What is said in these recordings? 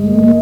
You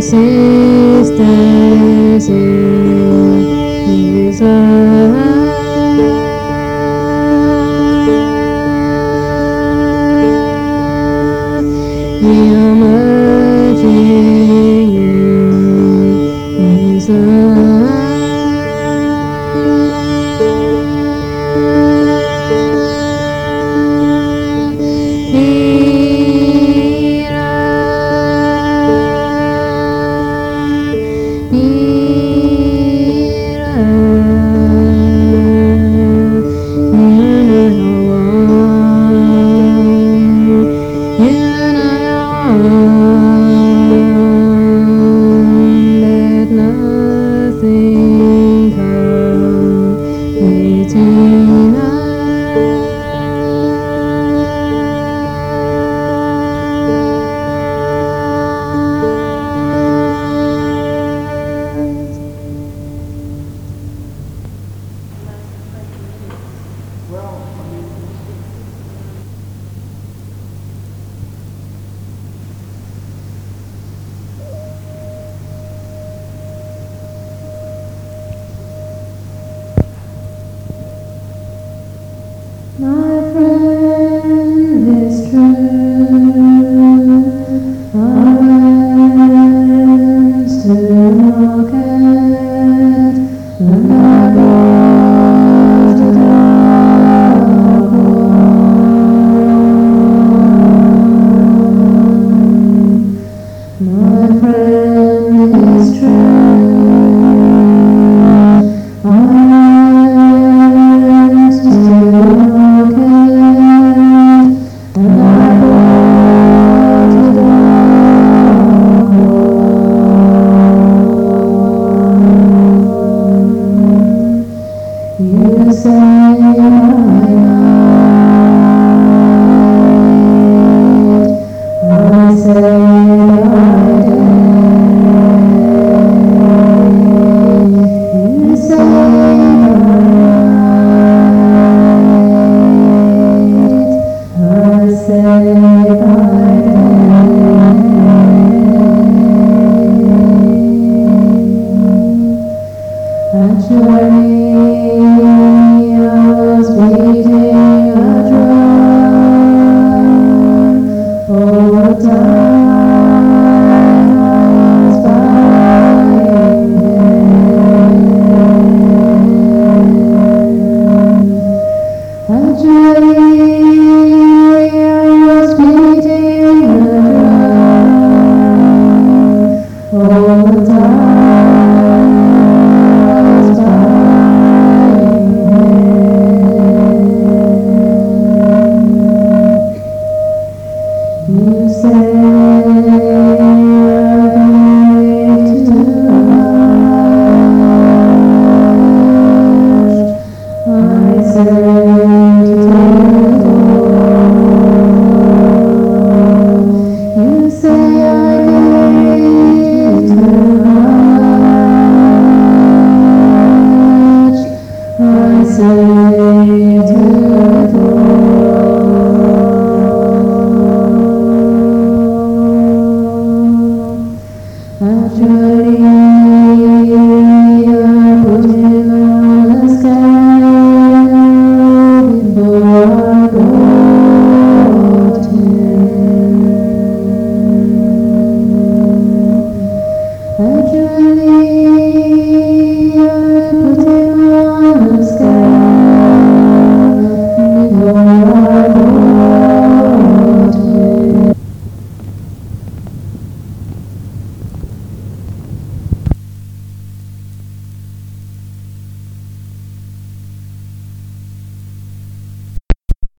Sisters in Jesus,